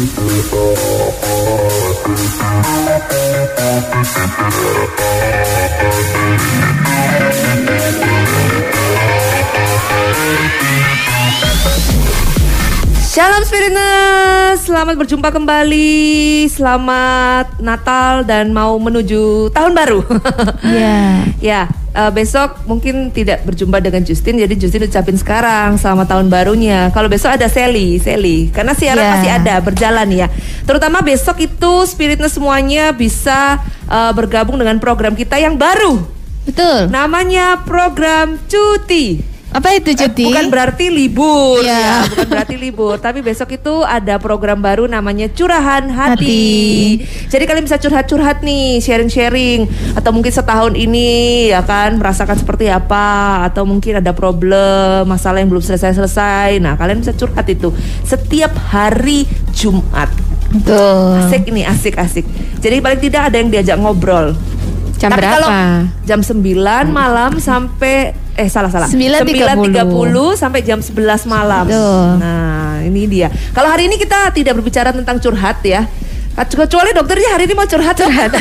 Shalom Spiritness, selamat berjumpa kembali, selamat Natal dan mau menuju tahun baru. Iya. ya, eh, besok mungkin tidak berjumpa dengan Justin, jadi Justin ucapin sekarang selamat tahun barunya. Kalau besok ada Sally, Sally, karena siaran Ya. masih ada berjalan ya. Terutama besok itu Spiritness semuanya bisa eh, bergabung dengan program kita yang baru. Betul. Namanya program cuti. Apa itu cuti? Bukan berarti libur Iya. ya, bukan berarti libur, tapi besok itu ada program baru namanya Curahan Hati. Hati. Jadi kalian bisa curhat-curhat nih, sharing-sharing atau mungkin setahun ini ya kan merasakan seperti apa atau mungkin ada problem, masalah yang belum selesai-selesai. Nah, kalian bisa curhat itu setiap hari Jumat. Betul. Asik ini, asik-asik. Jadi paling tidak ada yang diajak ngobrol. Jam Tapi berapa? kalau jam 9 malam sampai eh salah salah 9.30. 9.30 sampai jam 11 malam. Nah, ini dia. Kalau hari ini kita tidak berbicara tentang curhat ya. Kecuali dokternya hari ini mau curhat curhat.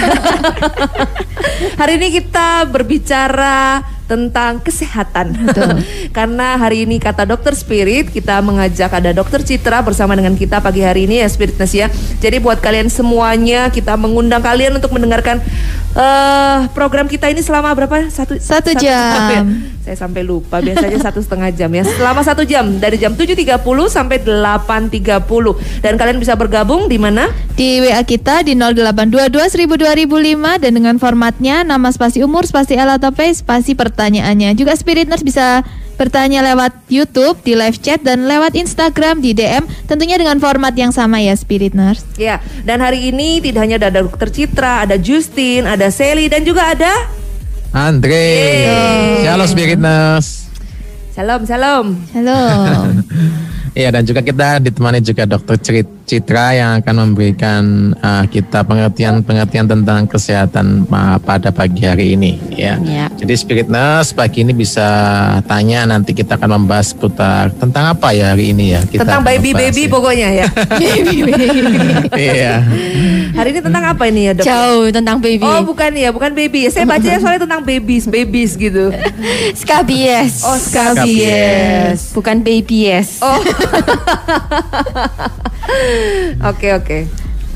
hari ini kita berbicara tentang kesehatan. Karena hari ini kata dokter Spirit kita mengajak ada dokter Citra bersama dengan kita pagi hari ini ya Spiritness ya. Jadi buat kalian semuanya kita mengundang kalian untuk mendengarkan eh program kita ini selama berapa? Satu, Satu ya? jam. Saya sampai lupa biasanya satu setengah jam ya. Selama satu jam dari jam 7.30 sampai 8.30 dan kalian bisa bergabung di mana? Di WA kita di 0822 1000 2005 dan dengan formatnya nama spasi umur, spasi L atau P, spasi pertanyaannya. Juga Spirit Nurse bisa bertanya lewat YouTube, di live chat dan lewat Instagram di DM tentunya dengan format yang sama ya Spirit Nurse. Ya, dan hari ini tidak hanya ada dokter Citra, ada Justin, ada Sally dan juga ada Andre. Shalom Spiritness. Salam, salam. Halo. Iya dan juga kita ditemani juga Dokter Crit- Citra yang akan memberikan uh, kita pengertian-pengertian tentang kesehatan uh, pada pagi hari ini ya. Ya. Jadi Spiritness pagi ini bisa tanya nanti kita akan membahas putar tentang apa ya hari ini ya. Kita tentang baby membahas baby ya. pokoknya ya. Iya. hari ini tentang apa ini ya, Dok? Jauh tentang baby. Oh, bukan ya, bukan baby. Saya bacanya soalnya tentang babies, babies gitu. Skabies. Oh, skabies. Bukan baby yes. Oh. Oke, oke.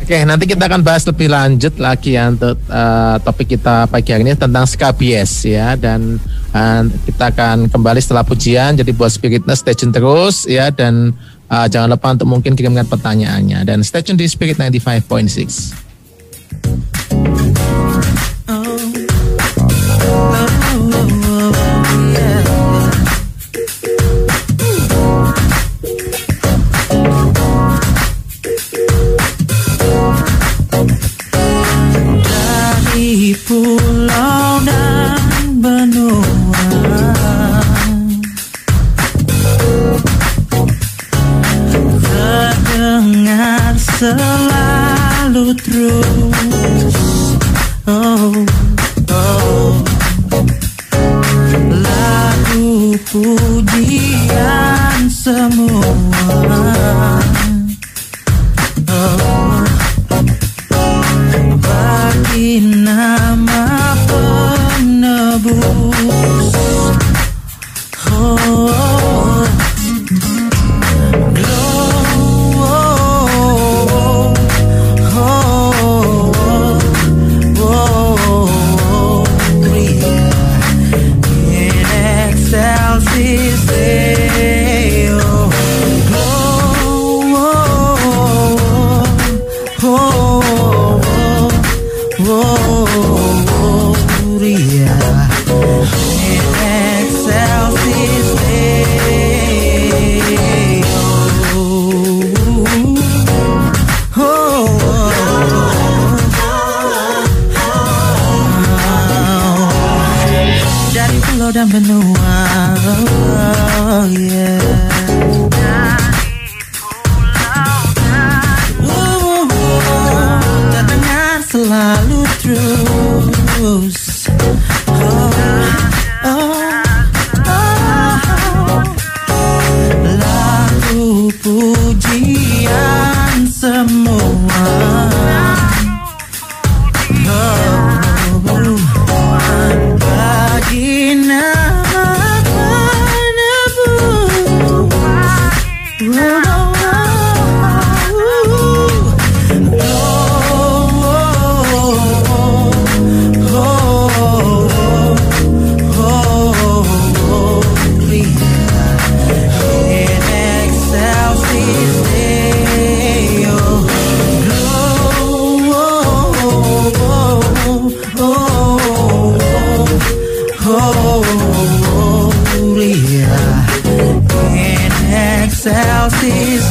Oke, nanti kita akan bahas lebih lanjut lagi ya untuk uh, topik kita pagi hari ini tentang skabies ya dan uh, kita akan kembali setelah pujian. Jadi buat Spiritness stay tune terus ya dan uh, jangan lupa untuk mungkin kirimkan pertanyaannya dan stay tune di Spirit 95.6. Pulau dan benua Terdengar selalu terus. Oh, oh. Lagu pujian semua. Oh. Nama ourselves these.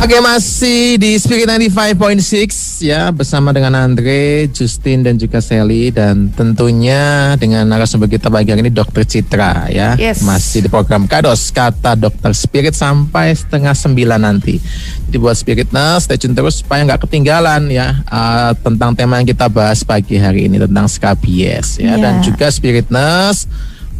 Oke masih di Spirit 95.6 ya bersama dengan Andre, Justin dan juga Sally dan tentunya dengan narasumber kita pagi hari ini Dokter Citra ya Yes. masih di program Kados kata Dokter Spirit sampai setengah sembilan nanti. Jadi buat Spiritness stay tune terus supaya nggak ketinggalan ya uh, tentang tema yang kita bahas pagi hari ini tentang skabies ya Iya. dan juga Spiritness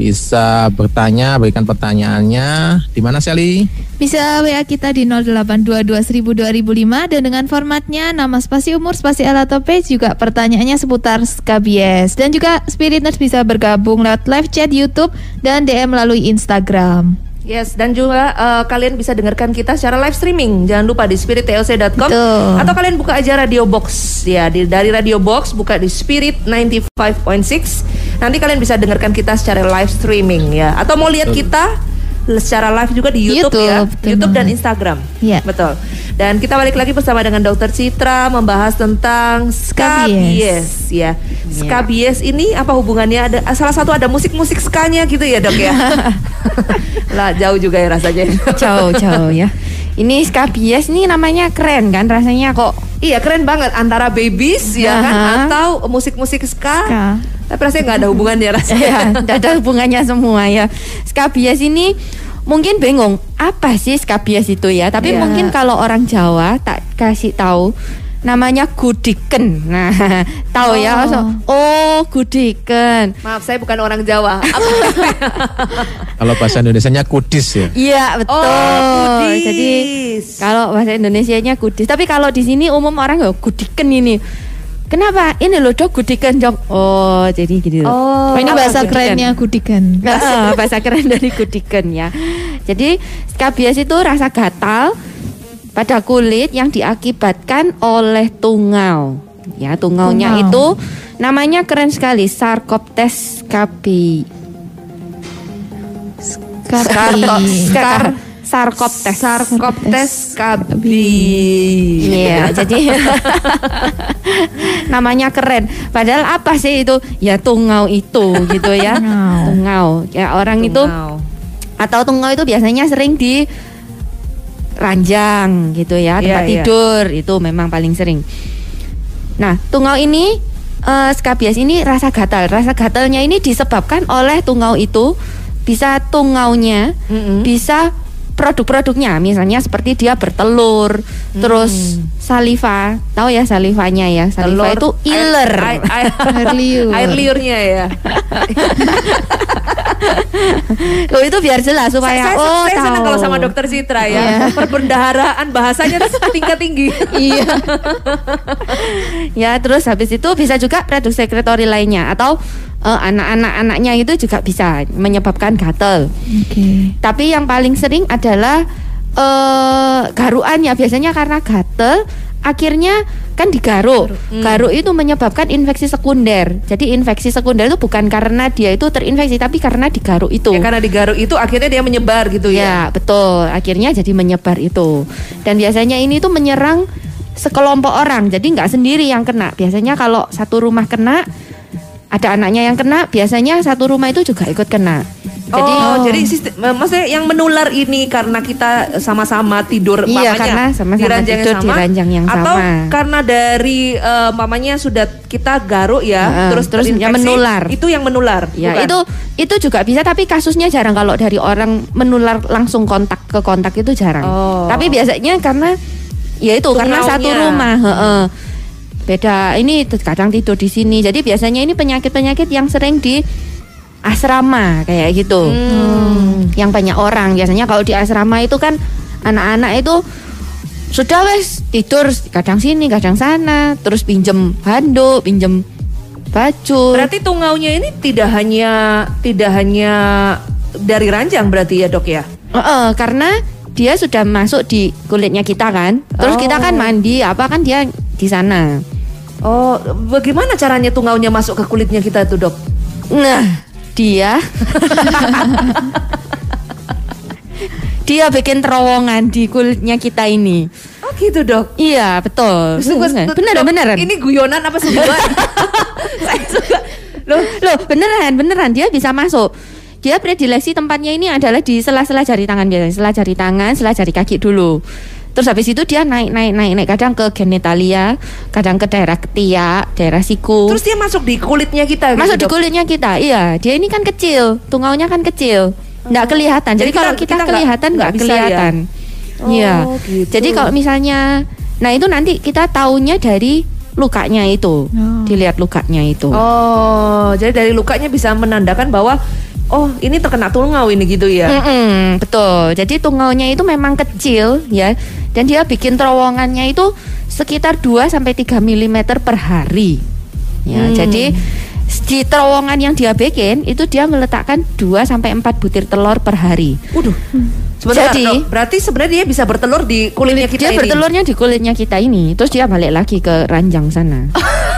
bisa bertanya berikan pertanyaannya di mana Sally? Bisa WA kita di 0822 1000 2005 dan dengan formatnya nama spasi umur spasi alat page juga pertanyaannya seputar skabies dan juga Spirit Nurse bisa bergabung lewat live chat YouTube dan DM melalui Instagram. Yes, dan juga eh, kalian bisa dengarkan kita secara live streaming. Jangan lupa di spirittlc.com Betul. atau kalian buka aja Radio Box ya di, dari Radio Box buka di Spirit 95.6. Nanti kalian bisa dengarkan kita secara live streaming ya. Atau mau lihat kita secara live juga di YouTube, ya, YouTube, betul YouTube dan. Instagram. Iya. Betul. Dan kita balik lagi bersama dengan Dokter Citra membahas tentang skabies ya. Skabies ini apa hubungannya? Ada salah satu ada musik-musik skanya gitu ya, Dok ya. lah jauh juga ya rasanya. Jauh jauh ya. Ini skabies nih namanya keren kan rasanya kok. Iya keren banget antara babies ya kan atau musik-musik ska. Ska. Tapi rasanya nggak ada hubungannya rasanya. Ya, tidak ada hubungannya semua ya. Skabies ini mungkin bingung apa sih skabies itu ya. Tapi Iya. mungkin kalau orang Jawa tak kasih tahu namanya gudiken. Nah, tahu ya. Oh. So- Oh, gudiken. Maaf saya bukan orang Jawa. Kalau bahasa Indonesianya kudis ya. Iya betul. Oh, kudis. Jadi kalau bahasa Indonesianya kudis. Tapi kalau di sini umum orang ya gudiken ini. Kenapa? Ini loh dok gudiken dok. Oh jadi gitu. Oh, ini Apa bahasa gudiken? kerennya Gudikan. Ah, bahasa keren dari gudiken ya. Jadi skabies itu rasa gatal pada kulit yang diakibatkan oleh tungau. Ya, tungaunya Tungau. itu namanya keren sekali Sarcoptes scabi. Skar Sarcoptes. Sarcoptes. Iya, jadi namanya keren. Padahal apa sih itu? Ya tungau itu gitu ya. Tungau. tungau. Ya orang itu Tungau. atau tungau itu biasanya sering di ranjang gitu ya, Iya, tempat iya. tidur itu memang paling sering. Nah, tungau ini eh, skabies ini rasa gatal. Rasa gatalnya ini disebabkan oleh tungau itu bisa tungaunya, Mm-mm. bisa produk-produknya, misalnya seperti dia bertelur, terus saliva, tahu ya salivanya ya, saliva itu iler. Air, air, Air liur. air liurnya ya. Loh, itu biar jelas supaya saya, oh saya senang tahu. kalau sama dokter Citra ya. Iya. Perbendaharaan bahasanya tuh tingkat tinggi. Iya. Ya, terus habis itu bisa juga produk sekretori lainnya atau eh, anak-anak anaknya itu juga bisa menyebabkan gatal. Oke. Tapi yang paling sering adalah eh garuan ya biasanya karena gatal akhirnya kan digaruk. Garuk itu menyebabkan infeksi sekunder. Jadi infeksi sekunder itu bukan karena dia itu terinfeksi tapi karena digaruk itu. Ya, karena digaruk itu akhirnya dia menyebar gitu ya. Ya, betul. Akhirnya jadi menyebar itu. Dan biasanya ini tuh menyerang sekelompok orang. Jadi nggak sendiri yang kena. Biasanya kalau satu rumah kena, ada anaknya yang kena, biasanya satu rumah itu juga ikut kena. Jadi oh, jadi sistem, eh, maksudnya yang menular ini karena kita sama-sama tidur Iya, mamanya karena sama-sama di ranjang yang tidur di sama, ranjang yang atau sama. karena dari eh, mamanya sudah kita garuk ya, Heeh, terus terus yang menular. Itu yang menular. Ya bukan? itu itu juga bisa tapi kasusnya jarang kalau dari orang menular langsung kontak ke kontak itu jarang. Oh. Tapi biasanya karena ya itu karena Tungaunya. satu rumah, heeh. Beda ini kadang tidur di sini. Jadi biasanya ini penyakit-penyakit yang sering di asrama kayak gitu. Hmm. Yang banyak orang biasanya kalau di asrama itu kan anak-anak itu sudah wes tidur kadang sini kadang sana terus pinjem handuk pinjem baju Berarti tungaunya ini tidak hanya tidak hanya dari ranjang berarti ya dok ya? Heeh, karena dia sudah masuk di kulitnya kita kan. Terus kita kan Oh. mandi apa kan dia di sana. Oh, bagaimana caranya tungaunya masuk ke kulitnya kita tuh dok? Nah, dia dia bikin terowongan di kulitnya kita ini. Oh gitu dok. Iya, betul. Beneran, Dok. beneran. Ini guyonan apa sebuah? Saya suka. Loh, loh, beneran, beneran dia bisa masuk. Dia predileksi tempatnya ini adalah di sela-sela jari tangan biasanya, sela jari tangan, sela jari kaki dulu. Terus habis itu dia naik naik naik naik kadang ke genitalia, kadang ke daerah ketiak, daerah siku. Terus dia masuk di kulitnya kita. gitu, masuk di Dok? kulitnya kita. Iya, dia ini kan kecil, tungaunya kan kecil. Nggak kelihatan. Jadi, Jadi kalau kita- kita, nggak- kelihatan nggak nggak bisa ya? kelihatan. Oh, Iya. gitu. Jadi kalau misalnya nah itu nanti kita taunya dari lukanya itu. Oh. Dilihat lukanya itu. Oh, jadi dari lukanya bisa menandakan bahwa oh ini terkena tungau ini gitu ya. Mm-mm, betul. Jadi tungaunya itu memang kecil ya dan dia bikin terowongannya itu sekitar 2 sampai 3 mm per hari. Ya, Hmm. jadi di terowongan yang dia bikin itu dia meletakkan 2 sampai 4 butir telur per hari. Waduh. Sebentar, Jadi- Dok. berarti sebenarnya dia bisa bertelur di kulitnya kita dia ini. bertelurnya di kulitnya kita ini, terus dia balik lagi ke ranjang sana.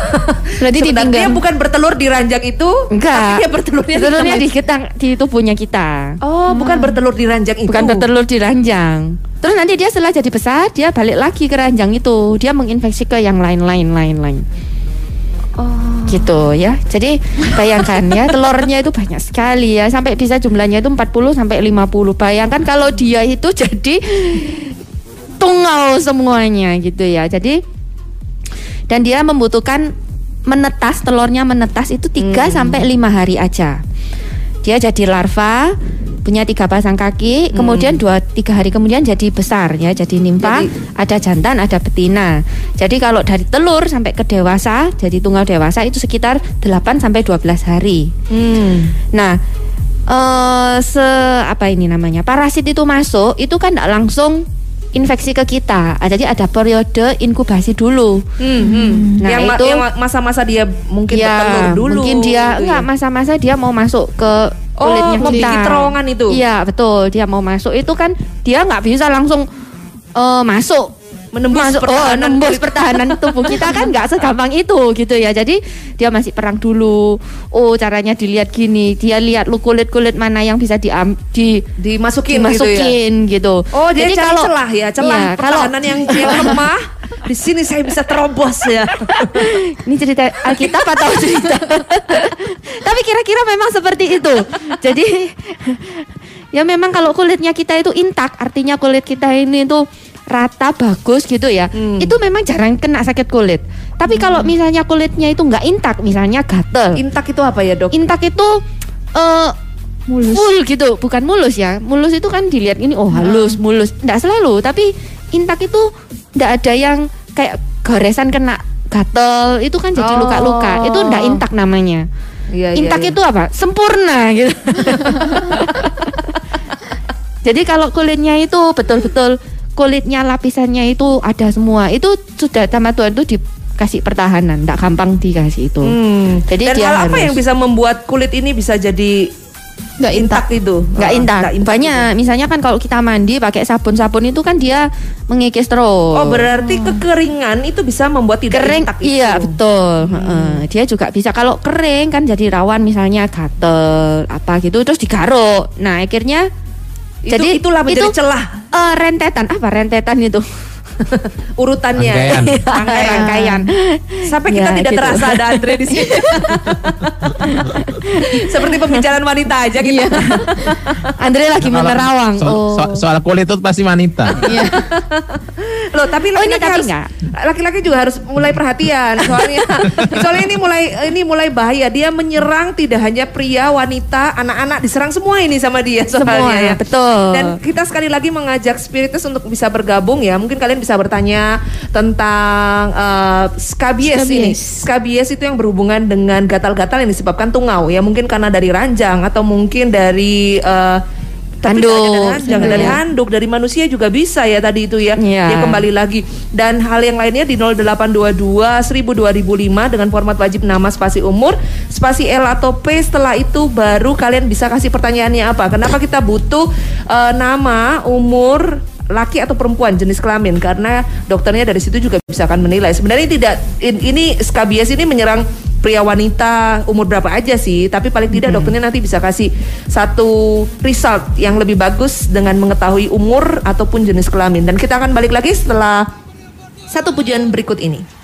Berarti Sebentar, dia bukan bertelur di ranjang itu, Enggak. tapi dia bertelurnya, Bertelurnya di di kita di tubuhnya kita. Oh, bukan bertelur di ranjang itu. Bukan bertelur di ranjang. Terus nanti dia setelah jadi besar, dia balik lagi ke ranjang itu. Dia menginfeksi ke yang lain-lain, lain-lain. Oh. Gitu ya. Jadi bayangkan ya, telurnya itu banyak sekali ya. Sampai bisa jumlahnya itu 40 sampai 50. Bayangkan kalau dia itu jadi tunggal semuanya gitu ya. Jadi dan dia membutuhkan menetas telurnya menetas itu 3 sampai 5 hari aja. Dia jadi larva, punya tiga pasang kaki, kemudian dua tiga hari kemudian jadi besar ya, jadi nimpa, Jadi- ada jantan, ada betina. Jadi kalau dari telur sampai ke dewasa, jadi tunggal dewasa itu sekitar 8 sampai 12 hari. Hmm. Nah, eh se apa ini namanya? Parasit itu masuk, itu kan tidak langsung infeksi ke kita. Ah, Jadi ada periode inkubasi dulu. Hmm, hmm. Nah, yang, itu- masa-masa dia mungkin bertelur dulu. Ya, mungkin dia gitu enggak ya. masa-masa dia mau masuk ke Oh, kulitnya mau kita. terowongan itu. Iya, betul. Dia mau masuk itu kan dia nggak bisa langsung eh, masuk Menembus masuk, oh, pertahanan nembus kulit. pertahanan tubuh kita kan nggak segampang itu gitu ya. Jadi dia masih perang dulu. Oh, caranya dilihat gini. Dia lihat lu kulit-kulit mana yang bisa diam di dimasukin, gitu ya. dimasukin gitu. Oh, dia Jadi kalau- celah ya, celah kalau pertahanan yang, yang lemah. Di sini saya bisa terobos ya. Ini cerita Alkitab atau cerita? Tapi kira-kira memang seperti itu. Jadi ya memang kalau kulitnya kita itu intak, artinya kulit kita ini tuh rata bagus gitu ya. Hmm. Itu memang jarang kena sakit kulit. Tapi kalau misalnya kulitnya itu nggak intak, misalnya gatel. Intak itu apa ya, Dok? intak itu eh Mulus. full gitu, bukan mulus ya. Mulus itu kan dilihat ini oh halus, mulus. Nggak selalu, tapi intak itu nggak ada yang kayak goresan kena gatel, itu kan jadi Oh. luka-luka. Itu nggak intak namanya. Iya, iya, intak iya. itu apa? Sempurna gitu. jadi kalau kulitnya itu betul-betul kulitnya lapisannya itu ada semua. Itu sudah sama Tuhan itu dikasih pertahanan, nggak gampang dikasih itu. Hmm. Jadi Dan dia hal apa harus- yang bisa membuat kulit ini bisa jadi Nggak intak. itu. nggak Oh, intak. nggak intak Banyak misalnya kan kalau kita mandi pakai sabun-sabun itu kan dia mengikis terus. Oh berarti kekeringan itu bisa membuat tidak kering intak itu. iya betul Heeh. dia juga bisa kalau kering kan jadi rawan misalnya gatel apa gitu terus digaruk nah akhirnya Itu- jadi itulah menjadi itu, celah. eh, rentetan. Apa rentetan itu urutannya. Rangkaian. rangkaian rangkaian Sampai kita Ya, tidak gitu. terasa ada Andre di sini. Seperti pembicaraan wanita aja gitu. Andre lagi Kalau menerawang so- oh so- soal kulit itu pasti wanita. Loh, tapi Oh, ini laki-laki tadi harus laki-laki juga harus mulai perhatian soalnya soalnya ini mulai ini mulai bahaya. Dia menyerang tidak hanya pria, wanita, anak-anak diserang semua ini sama dia soalnya Semua, ya. betul. Dan kita sekali lagi mengajak spiritus untuk bisa bergabung ya. Mungkin kalian bisa bertanya tentang eh, skabies, ini. Skabies. Skabies itu yang berhubungan dengan gatal-gatal yang disebabkan tungau ya. Mungkin karena dari ranjang atau mungkin dari eh, tapi Handuk. ranjang, dari Iya. handuk, dari manusia juga bisa ya tadi itu ya. Iya. Dia kembali lagi. Dan hal yang lainnya di 0822 1000 2005 dengan format wajib nama spasi umur, spasi L atau P setelah itu baru kalian bisa kasih pertanyaannya apa. Kenapa kita butuh eh, nama, umur, laki atau perempuan jenis kelamin karena dokternya dari situ juga bisa akan menilai. Sebenarnya tidak in- ini skabies ini menyerang pria wanita umur berapa aja sih, tapi paling tidak dokternya nanti bisa kasih satu result yang lebih bagus dengan mengetahui umur ataupun jenis kelamin. Dan kita akan balik lagi setelah satu pujian berikut ini.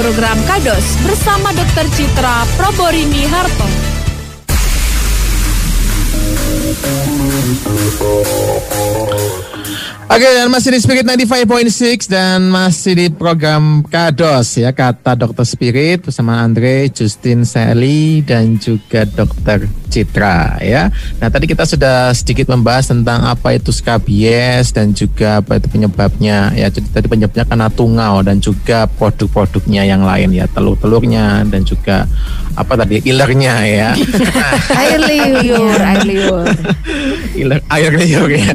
Program Kados bersama Dr. Citra Proborini Harto. Oke dan masih di Spirit 95.6 dan masih di program Kados ya kata Dokter Spirit bersama Andre, Justin, Sally dan juga Dokter Citra ya. Nah tadi kita sudah sedikit membahas tentang apa itu skabies dan juga apa itu penyebabnya ya. Jadi tadi penyebabnya karena tungau dan juga produk-produknya yang lain ya telur-telurnya dan juga apa tadi ilernya ya. Air liur, air liur. Iler, air liur ya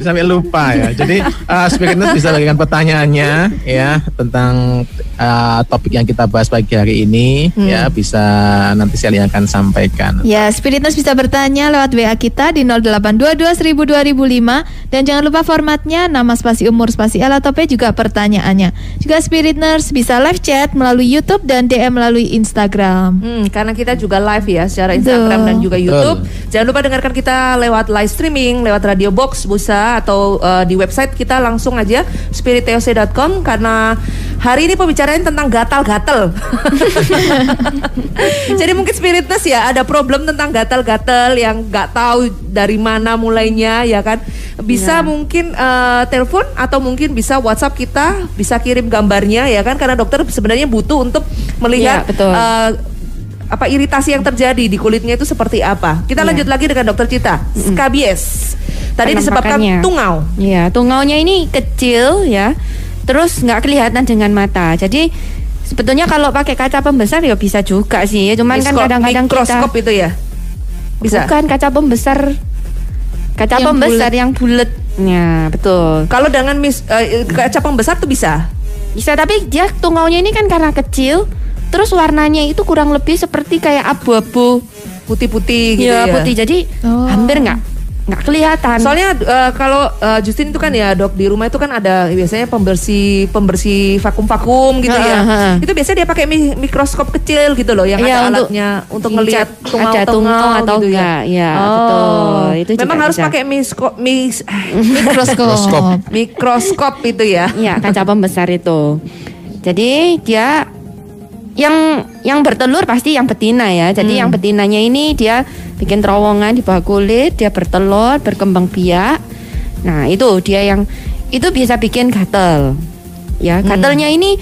sampai lupa ya jadi uh, Spirit Nurse bisa bagikan pertanyaannya ya tentang uh, topik yang kita bahas pagi hari ini ya bisa nanti saya akan sampaikan Ya, Spirit Nurse bisa bertanya lewat WA kita di 0822 1000 2005 dan jangan lupa formatnya nama spasi umur spasi L atau P juga pertanyaannya. Juga Spirit Nurse bisa live chat melalui YouTube dan DM melalui Instagram. Hmm, karena kita juga live ya secara Instagram Betul. dan juga YouTube. Jangan lupa dengarkan kita lewat live streaming, lewat radio box Busa atau eh, di website kita langsung aja spiritoc.com karena hari ini pembicaraan tentang gatal-gatal. Jadi mungkin spiritness ya ada problem tentang gatal-gatal yang nggak tahu dari mana mulainya ya kan. Bisa mungkin eh, telepon atau mungkin bisa WhatsApp kita, bisa kirim gambarnya ya kan karena dokter sebenarnya butuh untuk melihat Iya, betul. eh, apa iritasi yang terjadi di kulitnya itu seperti apa. Kita Iya. lanjut lagi dengan dokter Cita. Skabies. Tadi disebabkan tungau. Ya, tungaunya ini kecil ya. Terus nggak kelihatan dengan mata. Jadi sebetulnya kalau pakai kaca pembesar ya bisa juga sih. Cuman kan Mikro- kadang-kadang kita mikroskop itu ya. Bisa. bukan kaca pembesar kaca Yang pembesar yang bulat. Ya, betul. Kalau dengan mis, eh, kaca pembesar tuh bisa. Bisa tapi dia tungaunya ini kan karena kecil, terus warnanya itu kurang lebih seperti kayak abu-abu Putih-putih gitu ya, ya. putih. Jadi Oh. hampir nggak nggak kelihatan. Soalnya eh, kalau eh, Justin itu kan ya dok di rumah itu kan ada biasanya pembersih pembersih vakum-vakum gitu ya. Ha, ha, ha. Itu biasanya dia pakai mi- mikroskop kecil gitu loh yang Iya, ada untuk alatnya untuk melihat tungau tungau atau gitu enggak. Ya, oh. betul. Itu juga Memang harus bisa. pakai misko, mis, Mikroskop. mikroskop itu ya. Iya, kaca pembesar itu. Jadi dia yang yang bertelur pasti yang betina ya. Jadi Hmm. yang betinanya ini dia bikin terowongan di bawah kulit, dia bertelur, berkembang biak. Nah, itu dia yang itu bisa bikin gatel. Ya, Hmm. gatelnya ini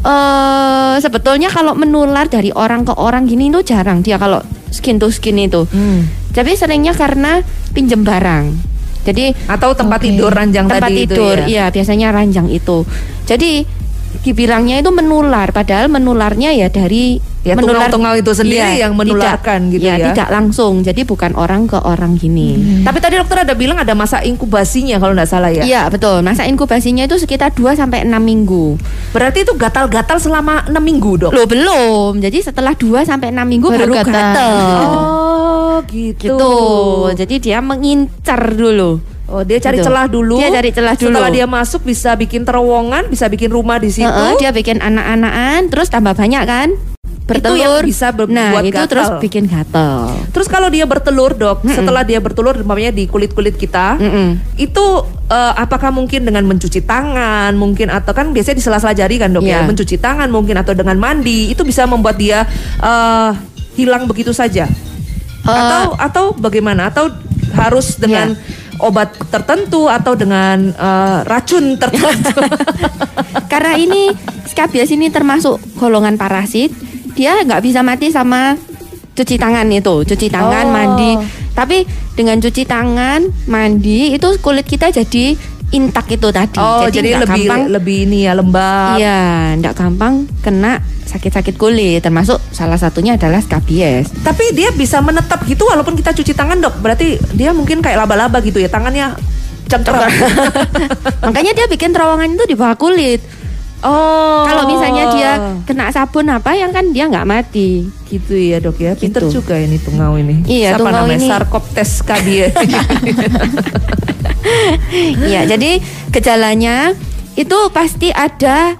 eh sebetulnya kalau menular dari orang ke orang gini itu jarang dia kalau skin to skin itu. Hmm. Tapi seringnya karena pinjem barang. Jadi Atau tempat Oke. tidur ranjang tempat tadi tidur, itu ya. iya biasanya ranjang itu. Jadi dibilangnya itu menular, padahal menularnya ya dari Ya, tungau-tungau itu sendiri yang menularkan tidak, gitu ya. Tidak langsung, jadi bukan orang ke orang gini. Tapi tadi dokter ada bilang ada masa inkubasinya kalau nggak salah ya. Iya betul, masa inkubasinya itu sekitar 2 sampai 6 minggu. Berarti itu gatal-gatal selama 6 minggu dok. Loh belum, jadi setelah 2 sampai 6 minggu Baru baru, gatal. gatel. Oh gitu. Gitu, jadi dia mengincar dulu. Oh dia cari Gitu. celah dulu. Dia cari celah dulu. Setelah dia masuk bisa bikin terowongan, bisa bikin rumah di situ. Heeh, dia bikin anak-anakan, terus tambah banyak kan? Itu yang bisa ber- nah, itu gatal. terus bikin gatal. Terus kalau dia bertelur dok, setelah dia bertelur, umpamanya di kulit kulit kita, Mm-mm. itu eh, apakah mungkin dengan mencuci tangan, mungkin atau kan biasanya di sela-sela jari kan dok ya, Iya. mencuci tangan mungkin atau dengan mandi, itu bisa membuat dia eh, hilang begitu saja. atau atau bagaimana? Atau harus dengan obat tertentu atau dengan eh, racun tertentu? Karena ini skabies ini termasuk golongan parasit, dia nggak bisa mati sama cuci tangan itu, cuci tangan, Oh. mandi. Tapi dengan cuci tangan, mandi itu kulit kita jadi intak itu tadi. oh jadi, nggak lebih gampang, lebih ini ya lembab. Iya, nggak gampang kena sakit-sakit kulit. Termasuk salah satunya adalah skabies. Tapi dia bisa menetap gitu walaupun kita cuci tangan dok. Berarti dia mungkin kayak laba-laba gitu ya tangannya cengkeram. Makanya dia bikin terowongan itu di bawah kulit. Oh. Kalau misalnya dia kena sabun apa yang kan dia nggak mati. gitu ya dok ya. Pinter Gitu. juga ini tungau ini. Iya, Siapa tungau namanya? ini. Sarkoptes kabie. Iya, jadi gejalanya itu pasti ada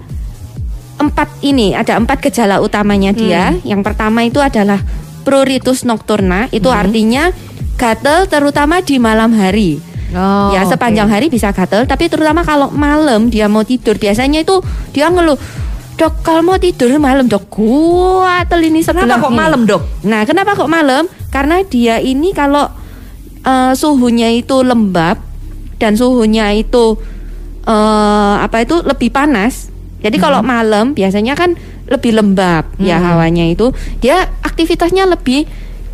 empat ini, ada empat gejala utamanya dia. Yang pertama itu adalah pruritus nocturna, itu artinya gatel terutama di malam hari. Oh, ya sepanjang oke. hari bisa gatel, tapi terutama kalau malam dia mau tidur biasanya itu dia ngeluh. Dok, kalau mau tidur malam dok, gatel ini sebelah. Kenapa kok nih." malam dok? Nah, kenapa kok malam? Karena dia ini kalau eh, suhunya itu lembab dan suhunya itu eh, apa itu lebih panas. Jadi kalau malam biasanya kan lebih lembab ya Hmm. hawanya itu. Dia aktivitasnya lebih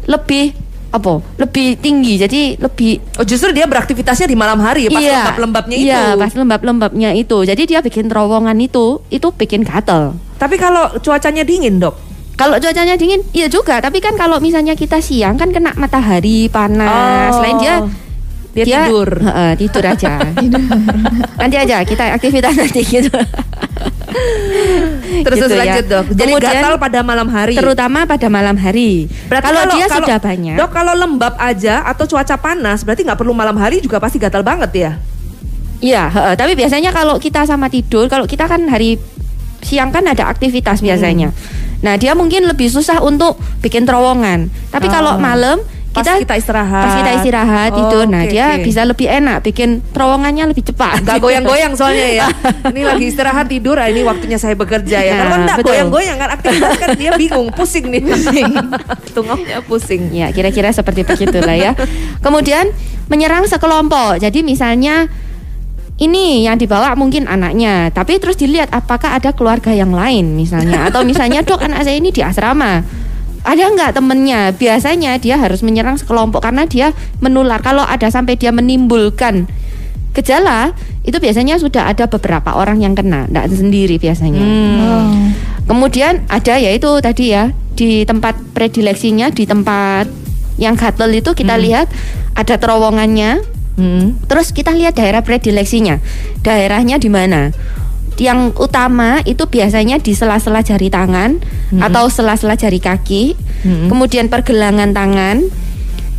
lebih apa? Lebih tinggi. Jadi lebih Oh justru dia beraktivitasnya di malam hari ya pas lembab-lembabnya itu. Iya, pas lembab-lembabnya itu. Jadi dia bikin terowongan itu itu bikin gatel. Tapi kalau cuacanya dingin dok. Kalau cuacanya dingin, iya juga. Tapi kan kalau misalnya kita siang kan kena matahari panas. Oh. Selain dia Dia, tidur. Heeh, tidur aja. nanti aja kita aktivitas nanti gitu. Terus Gitu ya. lanjut dok. Jadi Kemudian, gatal pada malam hari. Terutama pada malam hari. Berarti kalau, dia sudah banyak. Dok kalau lembab aja atau cuaca panas berarti nggak perlu malam hari juga pasti gatal banget ya. Iya, heeh. tapi biasanya kalau kita sama tidur, kalau kita kan hari siang kan ada aktivitas biasanya. Nah, dia mungkin lebih susah untuk bikin terowongan. Tapi kalau Oh. malam Pas kita kita istirahat. Pas kita istirahat Oh, tidur, nah dia oke. bisa lebih enak bikin terowongannya lebih cepat. Gak goyang-goyang soalnya ya. Ini lagi istirahat tidur, ah, ini waktunya saya bekerja ya. Kalau Nah, enggak betul. goyang-goyang kan aktivitas kan dia bingung, pusing nih. Tungaunya pusing. Ya, kira-kira seperti begitulah ya. Kemudian menyerang sekelompok. Jadi misalnya ini yang dibawa mungkin anaknya, tapi terus dilihat apakah ada keluarga yang lain misalnya atau misalnya dok anak saya ini di asrama. Ada nggak temennya? Biasanya dia harus menyerang sekelompok karena dia menular. Kalau ada sampai dia menimbulkan gejala, itu biasanya sudah ada beberapa orang yang kena, tidak sendiri biasanya. Oh. Kemudian ada ya itu tadi ya di tempat predileksinya di tempat yang gatel itu kita lihat ada terowongannya. Hmm. Terus kita lihat daerah predileksinya. Daerahnya di mana? Yang utama itu biasanya di sela-sela jari tangan atau sela-sela jari kaki. Kemudian pergelangan tangan,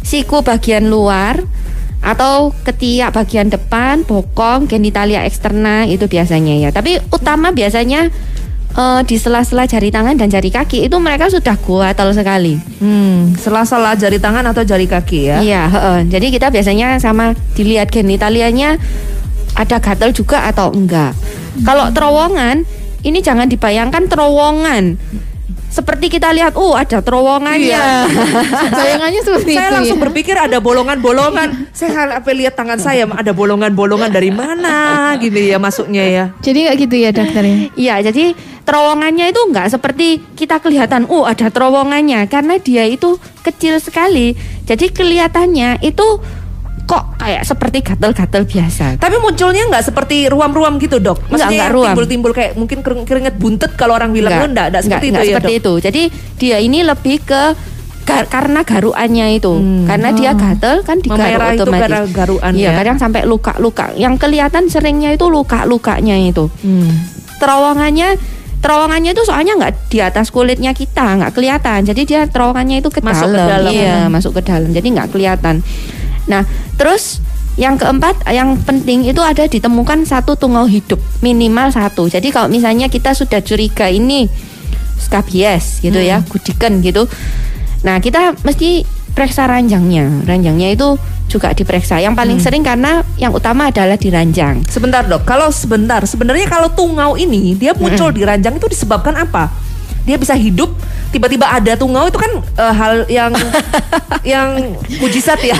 siku bagian luar atau ketiak bagian depan, bokong, genitalia eksterna itu biasanya ya. Tapi utama biasanya eh, di sela-sela jari tangan dan jari kaki itu mereka sudah gatal sekali. Hmm, sela-sela jari tangan atau jari kaki ya. Iya, heeh. jadi kita biasanya sama dilihat genitalianya ada gatal juga atau enggak. Kalau terowongan, ini jangan dibayangkan terowongan. Seperti kita lihat, oh ada terowongannya. Iya. Bayangannya seperti Saya itu langsung ya. berpikir ada bolongan-bolongan. saya apa lihat tangan saya ada bolongan-bolongan dari mana gitu ya masuknya ya. Jadi nggak gitu ya dokter ya? Iya, jadi terowongannya itu enggak seperti kita kelihatan, oh ada terowongannya karena dia itu kecil sekali. Jadi kelihatannya itu kayak seperti gatal-gatal biasa. Tapi munculnya nggak seperti ruam-ruam gitu dok? Enggak, Maksudnya enggak ruam. timbul-timbul kayak mungkin kering- keringet buntet kalau orang bilang itu enggak, enggak seperti enggak itu ya seperti dok? itu. Jadi dia ini lebih ke gar- karena garuannya itu. Karena dia gatel kan digaruk Hmm. Itu otomatis. karena garuan Iya, ya? kadang sampai luka-luka. Yang kelihatan seringnya itu luka-lukanya itu. Hmm. Terowongannya terowongannya itu soalnya nggak di atas kulitnya kita, nggak kelihatan. Jadi dia terowongannya itu ke Masuk ke dalam. dalam. Iya, masuk ke dalam. Jadi nggak kelihatan. Nah, terus yang keempat, yang penting itu ada ditemukan satu tungau hidup minimal satu. Jadi kalau misalnya kita sudah curiga ini skabies gitu ya, gudiken gitu. Nah, kita mesti periksa ranjangnya. Ranjangnya itu juga diperiksa. Yang paling sering karena yang utama adalah di ranjang. Sebentar dok, kalau sebentar, sebenarnya kalau tungau ini dia muncul di ranjang itu disebabkan apa? Dia bisa hidup, tiba-tiba ada tungau itu kan eh, hal yang yang mujizat ya.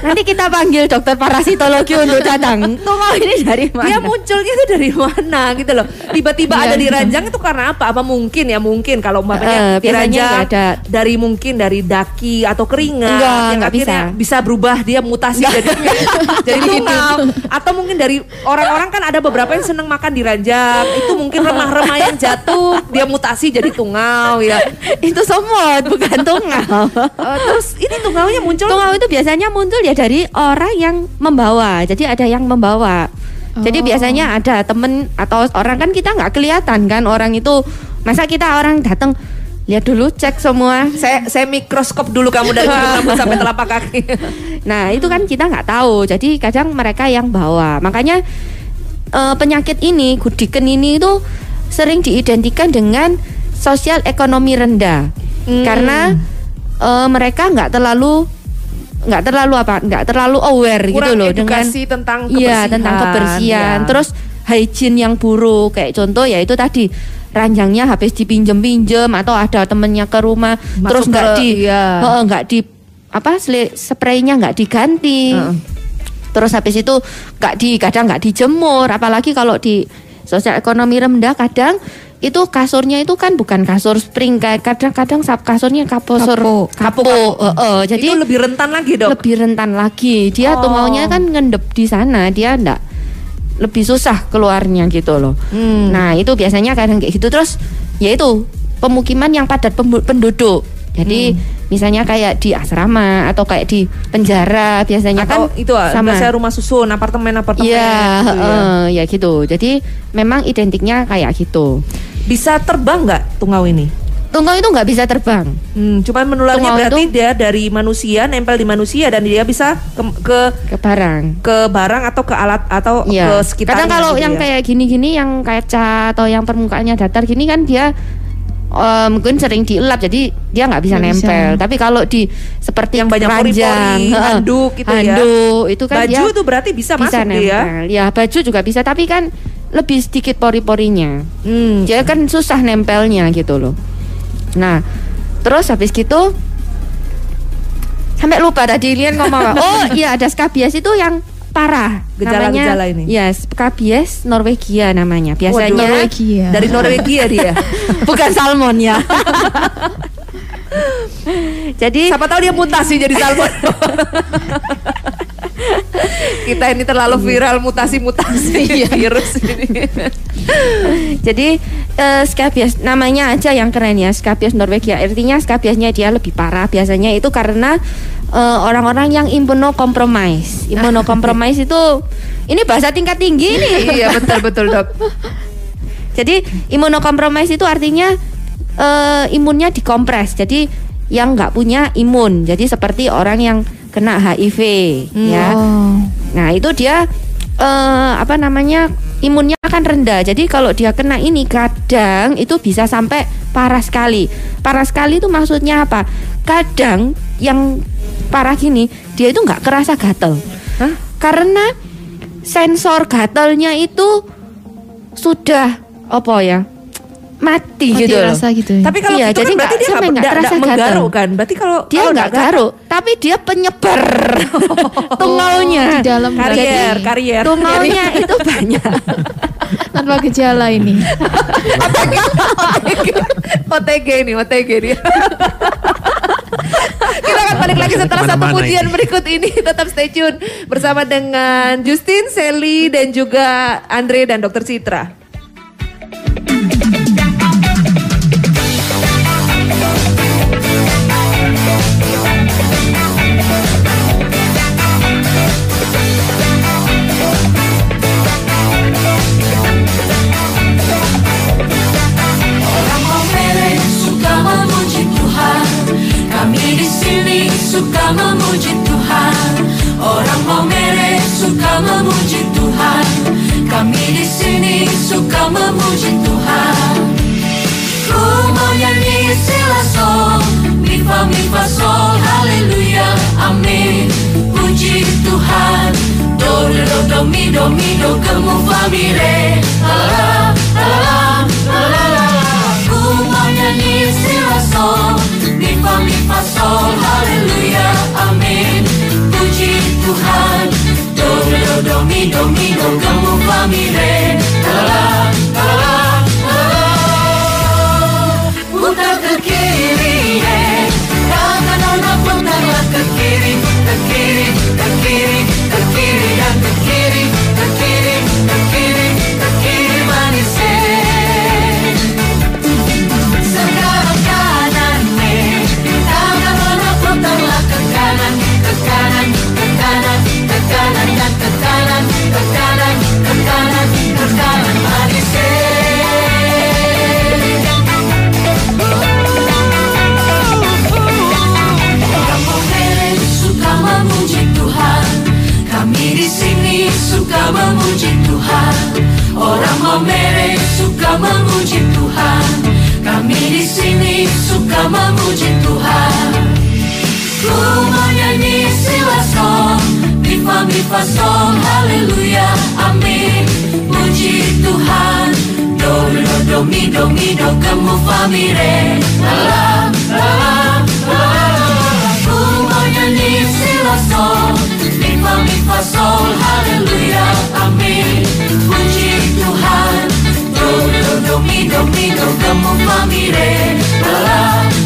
Nanti kita panggil dokter parasitologi untuk datang. Tungau ini dari mana? Dia munculnya itu dari mana gitu loh. Tiba-tiba Iya, ada di iya. ranjang itu karena apa? Apa mungkin ya mungkin kalau umpamanya di ranjang nggak ada. dari mungkin dari daki atau keringat Enggak, yang nggak akhirnya bisa. berubah dia mutasi jadi jadi tungau atau mungkin dari orang-orang kan ada beberapa yang seneng makan di ranjang itu mungkin remah-remah yang jatuh dia mutasi jadi tungau ya. itu semut bukan tungau. Eh, terus ini tungaunya muncul Tungau itu biasanya muncul ya dari orang yang membawa. Jadi ada yang membawa. Jadi Oh. biasanya ada temen atau orang kan kita nggak kelihatan kan orang itu masa kita orang datang lihat dulu cek semua. saya saya mikroskop dulu kamu dari rambut sampai telapak kaki. Nah itu kan kita nggak tahu. Jadi kadang mereka yang bawa. Makanya eh, penyakit ini gudiken ini itu sering diidentikan dengan sosial ekonomi rendah Hmm. karena eh, mereka nggak terlalu nggak terlalu apa nggak terlalu aware gitu Kurang loh dengan tentang iya tentang kebersihan ya. terus hygiene yang buruk kayak contoh ya itu tadi ranjangnya habis dipinjem-pinjem atau ada temennya ke rumah Masuk terus nggak di iya. Nggak di apa spraynya nggak diganti Heeh. terus habis itu nggak di kadang nggak dijemur apalagi kalau di sosial ekonomi rendah kadang itu kasurnya itu kan bukan kasur spring kayak kadang-kadang sap kasurnya kapur Kapo. kapo, Heeh, jadi itu lebih rentan lagi dok. lebih rentan lagi. Dia Oh. tuh maunya kan ngendep di sana, dia ndak lebih susah keluarnya gitu loh. Hmm. Nah, itu biasanya kadang kayak gitu terus yaitu pemukiman yang padat penduduk. Jadi Hmm. misalnya kayak di asrama atau kayak di penjara biasanya Atau kan itu ah, sama. biasanya rumah susun, apartemen apartemen. Iya, gitu ya. ya gitu. Jadi memang identiknya kayak gitu. Bisa terbang nggak tungau ini? Tungau itu nggak bisa terbang. Hmm, cuman menularnya Tungau berarti itu- dia dari manusia nempel di manusia dan dia bisa ke ke, ke barang. ke barang atau ke alat atau ke Iya. sekitarnya. Kadang kalau gitu yang ya. kayak gini-gini yang kaca atau yang permukaannya datar gini kan dia eh, mungkin sering dielap jadi dia nggak bisa bisa. nempel. Tapi kalau di seperti Yang banyak keranjang, pori-pori, handuk gitu ya. handuk, itu kan baju dia tuh berarti bisa, bisa masuk nempel. dia. Ya baju juga bisa tapi kan lebih sedikit pori-porinya. Hmm. Dia kan susah nempelnya gitu loh. Nah, terus habis gitu sampai lupa tadi Lian ngomong? Oh iya ada skabies itu yang parah. Gejala-gejala ini. Ya, skabies Norwegia namanya. Waduh, Biasanya Norwegia. Dari Norwegia dia. bukan salmon ya. Jadi Siapa tahu dia mutasi jadi salmon. Kita ini terlalu viral mutasi-mutasi virus ini. Jadi eh, skabies namanya aja yang keren ya skabies Norwegia. Artinya skabiesnya dia lebih parah. Biasanya itu karena eh, orang-orang yang imunokompromis. Imunokompromis itu ini bahasa tingkat tinggi nih. iya betul betul dok. Jadi imunokompromis itu artinya eh, imunnya dikompres. Jadi yang nggak punya imun. Jadi seperti orang yang kena HIV ya. Oh. Nah itu dia eh, apa namanya imunnya akan rendah. Jadi kalau dia kena ini kadang itu bisa sampai parah sekali. Parah sekali itu maksudnya apa? Kadang yang parah gini dia itu nggak kerasa gatel. Hah? Karena sensor gatelnya itu sudah apa ya mati Mati gitu loh. rasa gitu ya. Tapi kalau Iya, gitu jadi kan berarti nggak- dia nggak terasa nggak gatal. menggaruk kan? Berarti kalau Dia kalau nggak garuk, tapi dia penyebar tungaunya. di dalam karier berarti. karier. Tungaunya itu banyak. tanpa gejala ini. OTG ini, OTG ini. Kita akan balik lagi setelah satu pujian berikut ini. Tetap stay tune bersama dengan Justin, Sally, dan juga Andre dan Dokter Citra. Suka memuji Tuhan. Orang Momere suka memuji Tuhan. Kami di sini suka memuji Tuhan. Ku mau nyanyi sila sol Mi fa sol haleluya amin. Puji Tuhan. Do re do do mi do mi do ke mu fa La haleluya amin Puji Tuhan. Do re do do mi do mi do ke mu fa mi re La la la la la la putar ke kiri eh. Jangan anak putarlah ke kiri, ke kiri, ke kiri, ke kiri dan ke kiri, memuji Tuhan. Orang Momere suka memuji Tuhan. Kami di sini suka memuji Tuhan. Ku mau nyanyi sila sol Mi fa mi fa sol Haleluya Amin Puji Tuhan Do re do do mi do mi do ke mu fa mi re La la la la la Ku mau nyanyi sila sol Mi fa mi fa sol Haleluya Amin Puji Tuhan Do re do do mi do mi do ke mu fa mi re. La la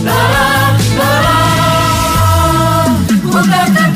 la la. La la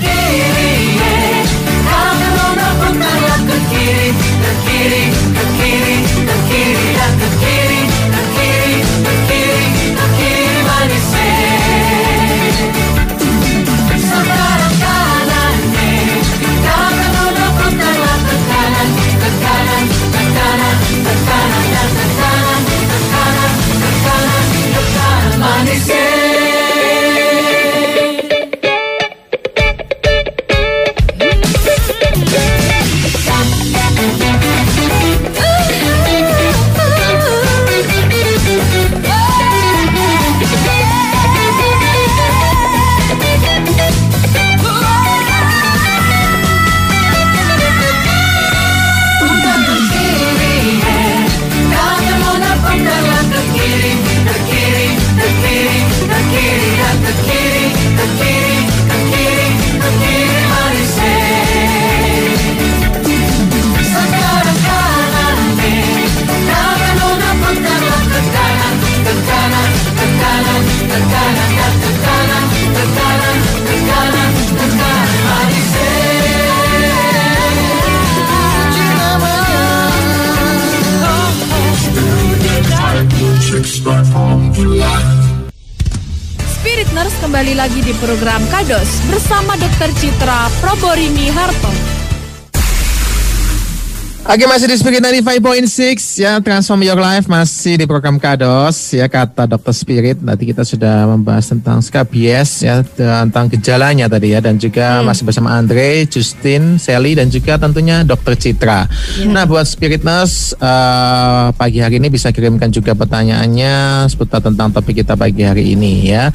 Oke masih di Spirit 95.6 ya Transform Your Life masih di program Kados ya kata Dr. Spirit tadi kita sudah membahas tentang skabies ya tentang gejalanya tadi ya dan juga masih bersama Andre, Justin, Sally dan juga tentunya Dr. Citra. Nah buat Spirit Nurse eh, pagi hari ini bisa kirimkan juga pertanyaannya seputar tentang topik kita pagi hari ini ya.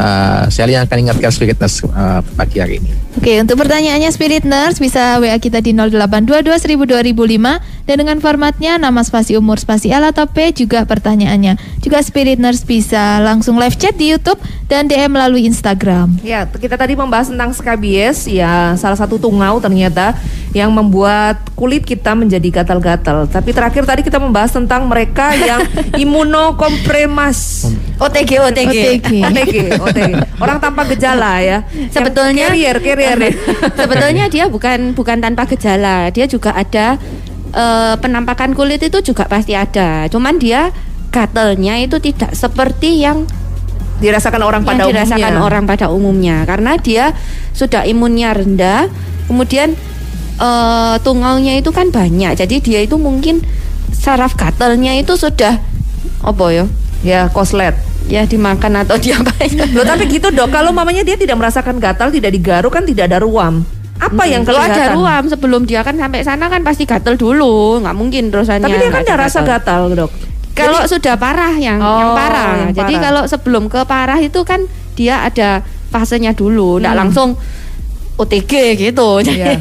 Eh, Sally yang akan ingatkan Spirit Nurse eh, pagi hari ini. Oke, untuk pertanyaannya Spirit Nurse bisa WA kita di 0822 1000 2005 dan dengan formatnya nama spasi umur spasi L atau P juga pertanyaannya. Juga Spirit Nurse bisa langsung live chat di YouTube dan DM melalui Instagram. Ya, kita tadi membahas tentang skabies, ya salah satu tungau ternyata yang membuat kulit kita menjadi gatal-gatal. Tapi terakhir tadi kita membahas tentang mereka yang imunokompremas. OTG OTG. OTG. OTG, OTG. Orang tanpa gejala ya. Sebetulnya carrier, carrier. ya. Sebetulnya dia bukan bukan tanpa gejala, dia juga ada eh, penampakan kulit itu juga pasti ada. Cuman dia gatelnya itu tidak seperti yang dirasakan orang pada yang dirasakan umumnya. orang pada umumnya karena dia sudah imunnya rendah, kemudian eh, tungaunya itu kan banyak. Jadi dia itu mungkin saraf gatelnya itu sudah apa ya? Ya, koslet. Ya dimakan atau diapain. Loh tapi gitu dok, kalau mamanya dia tidak merasakan gatal, tidak digaruk kan tidak ada ruam. Apa yang kalau ada kelihatan? ruam sebelum dia kan sampai sana kan pasti gatel dulu, nggak mungkin terusannya. Tapi dia kan tidak rasa gatal. gatal dok. Kalau sudah parah yang yang Oh, parah. yang Jadi parah. kalau sebelum ke parah itu kan dia ada fasenya dulu, nggak Hmm. langsung OTG gitu. Iya.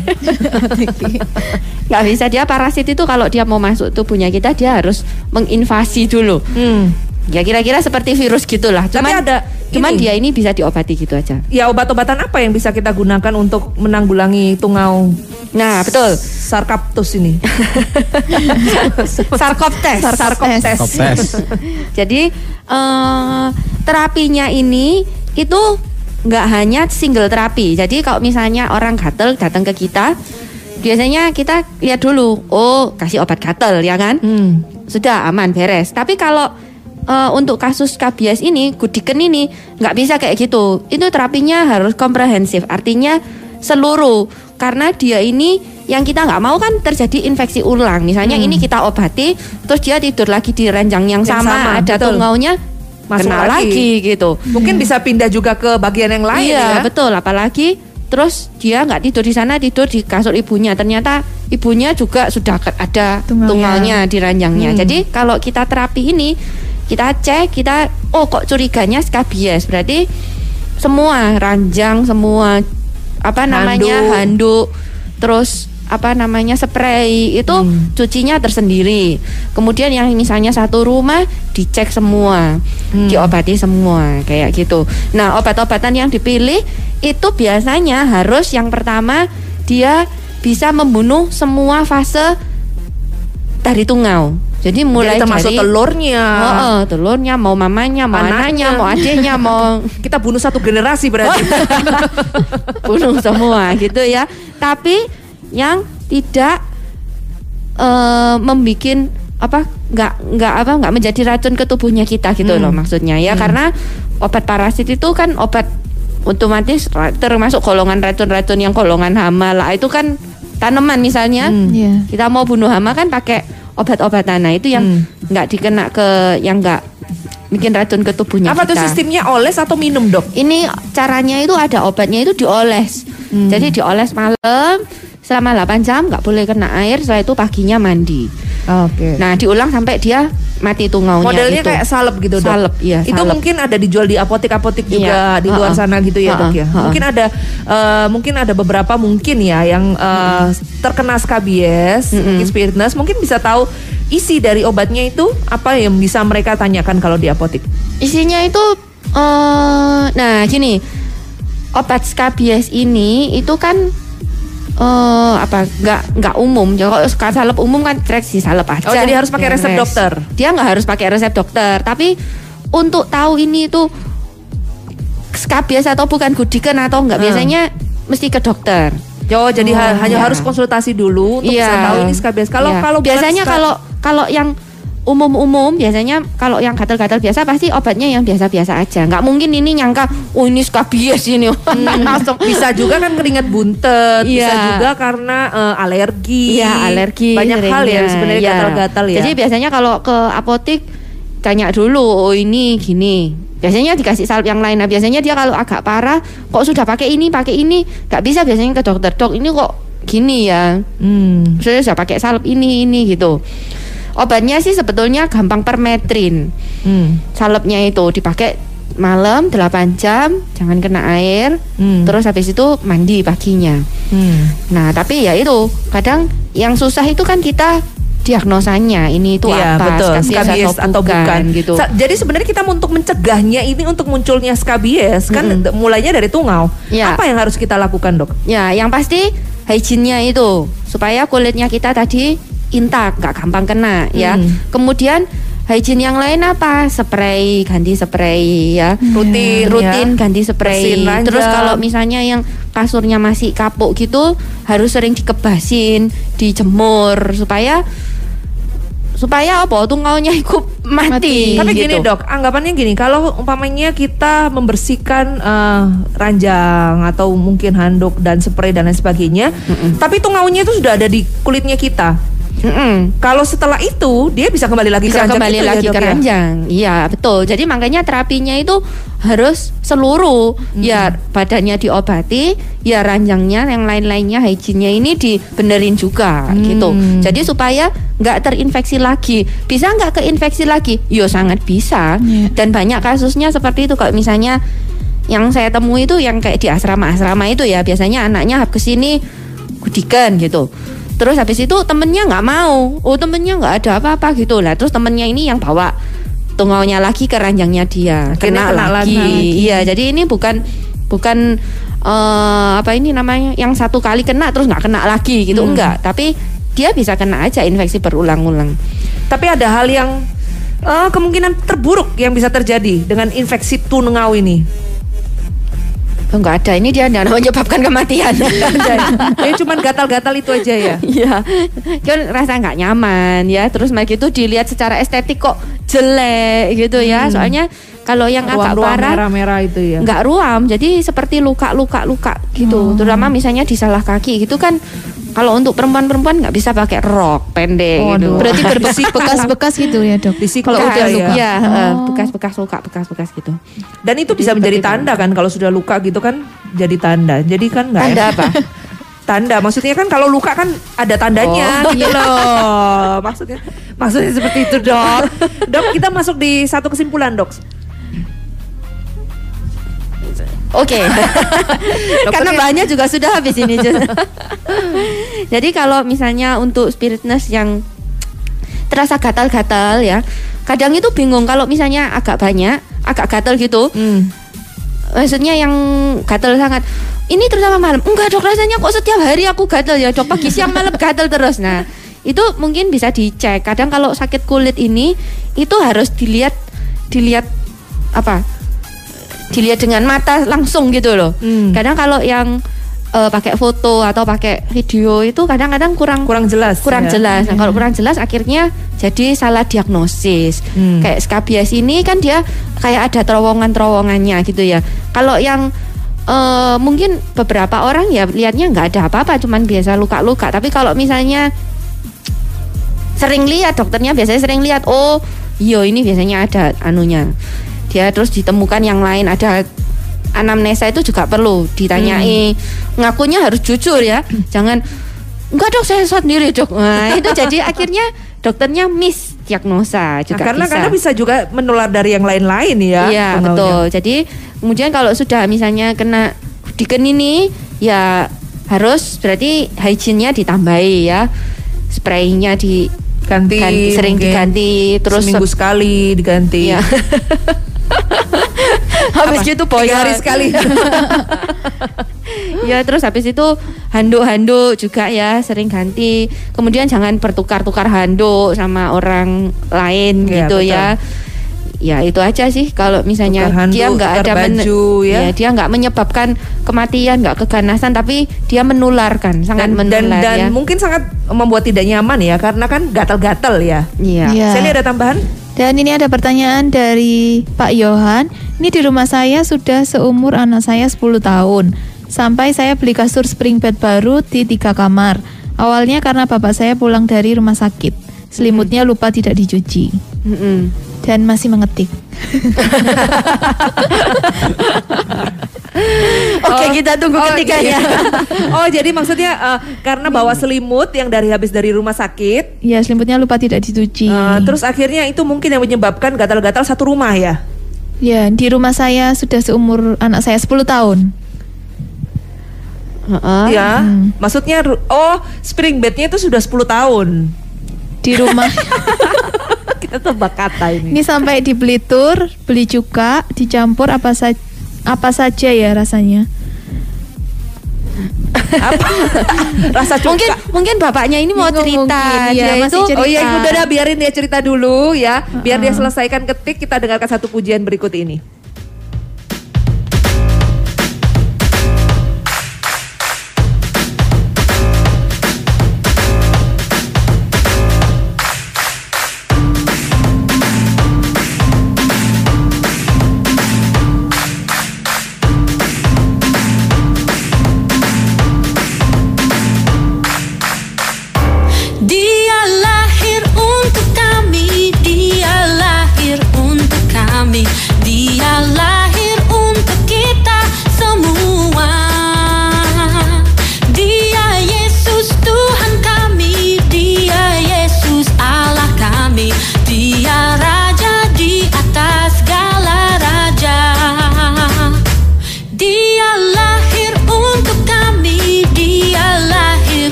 Nggak bisa dia parasit itu kalau dia mau masuk tubuhnya kita dia harus menginvasi dulu. Hmm. Ya kira-kira seperti virus gitulah. Tapi Cuman ada cuman ini. dia ini bisa diobati gitu aja. Ya obat-obatan apa yang bisa kita gunakan untuk menanggulangi tungau Nah, betul. sarkaptus ini? Sarkoptes. Sarkoptes. Koptes. Jadi eh, terapinya ini itu nggak hanya single terapi. Jadi kalau misalnya orang gatel datang ke kita, biasanya kita lihat dulu, oh kasih obat gatel ya kan, Hmm. sudah aman beres. Tapi kalau eh, untuk kasus kabies ini, gudiken ini nggak bisa kayak gitu. Itu terapinya harus komprehensif, artinya seluruh. Karena dia ini yang kita nggak mau kan terjadi infeksi ulang. Misalnya Hmm. ini kita obati, terus dia tidur lagi di ranjang yang, Yang sama, sama, ada betul. tungaunya Masuk kena lagi. lagi. gitu. Mungkin bisa pindah juga ke bagian yang lain iya ya. betul, apalagi terus dia nggak tidur di sana, tidur di kasur ibunya. Ternyata ibunya juga sudah ada tungaunya di ranjangnya. Hmm. Jadi kalau kita terapi ini kita cek, kita oh kok curiganya skabies, berarti semua ranjang semua apa namanya Handuk. handuk terus apa namanya spray itu Hmm. cucinya tersendiri kemudian yang misalnya satu rumah dicek semua Hmm. diobati semua kayak gitu nah obat-obatan yang dipilih itu biasanya harus yang pertama dia bisa membunuh semua fase dari tungau jadi mulai Jadi termasuk dari telurnya. Oh, oh, telurnya mau mamanya, mau Anaknya. anaknya, mau adiknya, mau Kita bunuh satu generasi berarti. bunuh semua gitu ya. Tapi yang tidak eh membikin apa nggak nggak apa nggak menjadi racun ke tubuhnya kita gitu Hmm. loh maksudnya ya karena obat parasit itu kan obat otomatis termasuk golongan racun-racun yang golongan hama lah itu kan tanaman misalnya Hmm. Iya. kita mau bunuh hama kan pakai obat-obatan nah itu yang Hmm. nggak dikena ke yang nggak bikin racun ke tubuhnya Apa tuh kita. sistemnya oles atau minum dok? Ini caranya itu ada obatnya itu dioles. Hmm. Jadi dioles malam selama 8 jam nggak boleh kena air. Setelah itu paginya mandi. Oke. Nah diulang sampai dia mati tungaunya. Modelnya itu. kayak salep gitu dok. Salep, iya, Itu salep. mungkin ada dijual di apotek-apotek juga Iya, di luar ha-ha. sana gitu ya dok ya. Mungkin ada eh, mungkin ada beberapa mungkin ya yang eh, terkena skabies, mungkin spiritness, mungkin bisa tahu isi dari obatnya itu apa yang bisa mereka tanyakan kalau di apotek. Isinya itu, eh nah gini, obat skabies ini itu kan eh apa nggak nggak umum ya kalau suka salep umum kan trek si salep aja Oh, jadi harus pakai resep Beres. dokter? dia nggak harus pakai resep dokter tapi untuk tahu ini itu skabies atau bukan gudikan atau enggak Hmm. biasanya mesti ke dokter Oh, jadi ha- hanya iya. harus konsultasi dulu untuk Iya. bisa tahu ini skabies. Kalau Iya. kalau biasanya kalau kalau yang umum-umum biasanya kalau yang gatal-gatal biasa pasti obatnya yang biasa-biasa aja. Nggak mungkin ini nyangka oh ini skabies ini langsung bisa juga kan keringat buntet, bisa Iya. juga karena eh, alergi. Iya alergi Banyak hal ya seringnya. sebenarnya Iya. gatal-gatal ya. Jadi biasanya kalau ke apotik tanya dulu, oh ini gini. Biasanya dikasih salep yang lain. Nah biasanya dia kalau agak parah, kok sudah pakai ini, pakai ini, nggak bisa biasanya ke dokter. Dok ini kok gini ya. Hmm. Saya sudah pakai salep ini ini gitu. Obatnya sih sebetulnya gampang permetrin. Hmm. Salepnya itu dipakai malam 8 jam, jangan kena air. Hmm. Terus habis itu mandi paginya. Hmm. Nah, tapi ya itu kadang yang susah itu kan kita diagnosanya ini itu Iya, apa betul. skabies, Skabies atau bukan, gitu. Sa- jadi sebenarnya kita untuk mencegahnya ini untuk munculnya skabies kan d- mulainya dari tungau. Iya. Apa yang harus kita lakukan, Dok? Ya, yang pasti hygiene-nya itu supaya kulitnya kita tadi intak, nggak gampang kena ya. Hmm. Kemudian hygiene yang lain apa? Spray, ganti spray ya. Rutin, rutin ya. ganti spray. Terus kalau misalnya yang kasurnya masih kapuk gitu harus sering dikebasin, dijemur supaya supaya apa tungaunya ikut mati. Tapi gitu. gini dok, anggapannya gini, kalau umpamanya kita membersihkan eh, ranjang atau mungkin handuk dan spray dan lain sebagainya, tapi tungaunya itu sudah ada di kulitnya kita. Mm-mm. Kalau setelah itu dia bisa kembali lagi bisa ke ranjang kembali itu ya, lagi Dok, ke ya? ranjang. Iya, betul. Jadi makanya terapinya itu harus seluruh ya badannya diobati, ya ranjangnya yang lain-lainnya hygiene-nya ini dibenerin juga gitu. Jadi supaya nggak terinfeksi lagi. Bisa nggak keinfeksi lagi? Yo sangat bisa. Iya. Dan banyak kasusnya seperti itu kalau misalnya yang saya temui itu yang kayak di asrama-asrama itu ya biasanya anaknya ke sini gudikan gitu. Terus habis itu temennya nggak mau, oh temennya nggak ada apa-apa gitu lah. Terus temennya ini yang bawa tungaunya lagi ke ranjangnya dia, kena, kena lagi. lagi. Iya, jadi ini bukan bukan eh, apa ini namanya yang satu kali kena terus nggak kena lagi gitu Hmm. enggak. Tapi dia bisa kena aja infeksi berulang-ulang. Tapi ada hal yang eh, kemungkinan terburuk yang bisa terjadi dengan infeksi tungau ini. Oh, enggak ada. Ini dia tidak menyebabkan kematian. Jadi cuman gatal-gatal itu aja ya. Iya, kan rasa nggak nyaman ya. Terus kayak gitu dilihat secara estetik kok jelek gitu ya. Soalnya kalau yang agak Ruang-ruang parah merah-merah itu ya. nggak ruam, jadi seperti luka-luka luka gitu. Terutama misalnya di salah kaki gitu kan. Kalau untuk perempuan-perempuan nggak bisa pakai rok pendek Waduh. gitu. Berarti berbekas-bekas gitu ya dok. Disik Kalau udah ya. luka. Iya, Oh. eh, bekas-bekas luka, bekas-bekas gitu. Dan itu bisa menjadi tanda kan kalau sudah luka gitu kan jadi tanda. Jadi kan nggak Tanda enak. apa? Tanda maksudnya kan kalau luka kan ada tandanya Oh. gitu loh. Maksudnya maksudnya seperti itu, Dok. Dok, kita masuk di satu kesimpulan, Dok. Oke. Karena bahannya juga sudah habis ini. Jadi kalau misalnya untuk spirit nurse yang terasa gatal-gatal ya, kadang itu bingung kalau misalnya agak banyak, agak gatal gitu. Hmm. Maksudnya yang gatal sangat. Ini terutama malam. Enggak dok rasanya kok setiap hari aku gatal ya dok. Pagi siang malam gatal terus. Nah itu mungkin bisa dicek. Kadang kalau sakit kulit ini itu harus dilihat dilihat apa? Dilihat dengan mata langsung gitu loh. Hmm. Kadang kalau yang eh, pakai foto atau pakai video itu kadang-kadang kurang Kurang jelas. kurang ya. jelas. Nah, kalau kurang jelas akhirnya jadi salah diagnosis. Hmm. Kayak skabies ini kan dia kayak ada terowongan-terowongannya gitu ya. Kalau yang eh, mungkin beberapa orang ya lihatnya nggak ada apa-apa, cuman biasa luka-luka. Tapi kalau misalnya sering lihat dokternya biasanya sering lihat, oh, iya ini biasanya ada anunya. Dia terus ditemukan yang lain ada anamnesa itu juga perlu ditanyai. Ngakunya harus jujur ya. Jangan enggak dok saya sendiri dok. Nah, itu jadi akhirnya dokternya miss diagnosa Nah, juga karena bisa. karena bisa juga menular dari yang lain-lain ya. Iya betul. Jadi kemudian kalau sudah misalnya kena diken ini ya harus berarti hygiene-nya ditambahi ya. Spraynya di Ganti, ganti- sering mungkin diganti terus seminggu sekali diganti. Iya. habis Apa? gitu boyar. hari sekali. ya terus habis itu handuk-handuk juga ya sering ganti. Kemudian jangan bertukar-tukar handuk sama orang lain Iya, gitu betul. ya. Ya itu aja sih kalau misalnya handuk, dia nggak ada men- baju, ya. dia nggak menyebabkan kematian nggak keganasan tapi dia menularkan sangat dan, dan, menular dan ya. mungkin sangat membuat tidak nyaman ya karena kan gatal-gatal ya. Iya. Iya. Sally ada tambahan? Dan ini ada pertanyaan dari Pak Yohan. Ini di rumah saya sudah seumur anak saya 10 tahun. Sampai saya beli kasur spring bed baru di tiga kamar. Awalnya karena bapak saya pulang dari rumah sakit. Selimutnya lupa tidak dicuci. Mm-mm. Dan masih mengetik. Oke kita tunggu ketiganya. iya. oh jadi maksudnya eh, karena bawa selimut yang dari habis dari rumah sakit, Ya selimutnya lupa tidak dicuci. eh, terus akhirnya itu mungkin yang menyebabkan gatal-gatal satu rumah ya. Ya di rumah saya sudah seumur anak saya 10 tahun. Heeh. Ya, maksudnya ru- oh spring bednya itu sudah 10 tahun. Di rumah Kita tebak kata ini. ini sampai di Belitur beli cuka dicampur apa saja apa saja ya rasanya. Apa? Rasa cuka. Mungkin mungkin bapaknya ini mau cerita. mungkin, Dia masih itu cerita. Oh iya, udah dah biarin dia cerita dulu ya. Biar dia selesaikan ketik, kita dengarkan satu pujian berikut ini.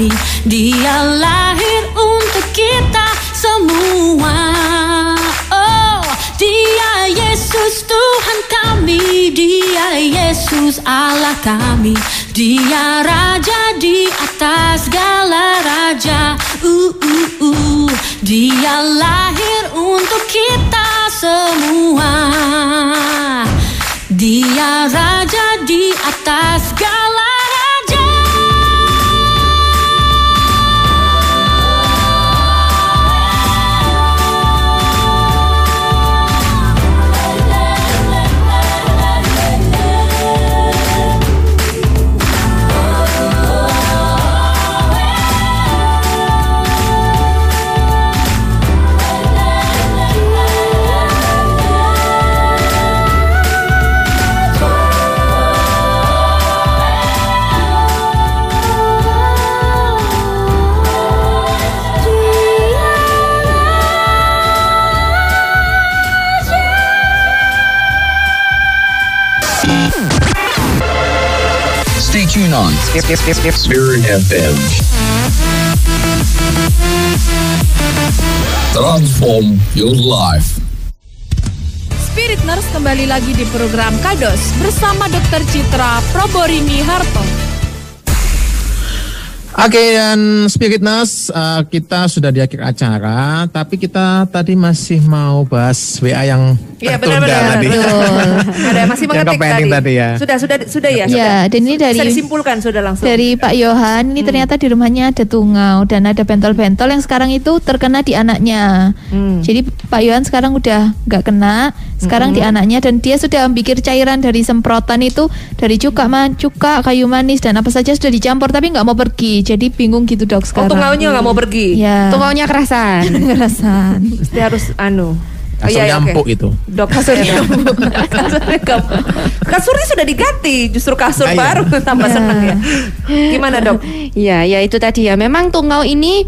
Kami Dia lahir untuk kita semua. Oh Dia Yesus Tuhan kami. Dia Yesus Allah kami. Dia Raja di atas segala raja. Uh, uh, uh. Dia lahir untuk kita semua Spirit. Transform your life. Spirit Nurse kembali lagi di program Kados bersama Dr. Citra Proborini Harto. Oke dan Spirit Nurse eh, kita sudah di akhir acara tapi kita tadi masih mau bahas WA yang Iya tertunda benar-benar. tadi. Ada masih mengetik ke-pending tadi ya. Sudah sudah sudah ya. Ya, sudah. dan ini dari Bisa disimpulkan sudah langsung. dari Pak Yohan ini ternyata di rumahnya ada tungau dan ada bentol-bentol yang sekarang itu terkena di anaknya. Hmm. Jadi Pak Yohan sekarang udah nggak kena, sekarang di anaknya dan dia sudah bikin cairan dari semprotan itu dari cuka man, cuka, kayu manis dan apa saja sudah dicampur tapi nggak mau pergi. Jadi bingung gitu dok Oh sekarang. tungaunya nggak mau pergi. Ya. Tungaunya kerasan. Ngerasan. Mesti harus anu. Oh, Kasur iya, iya, nyampuk oke. itu. Dok kasurnya kasurnya gampang. Kasurnya sudah diganti, justru kasur Nah, iya. baru tambah seneng ya. Gimana dok? Iya, ya itu tadi ya. Memang tungau ini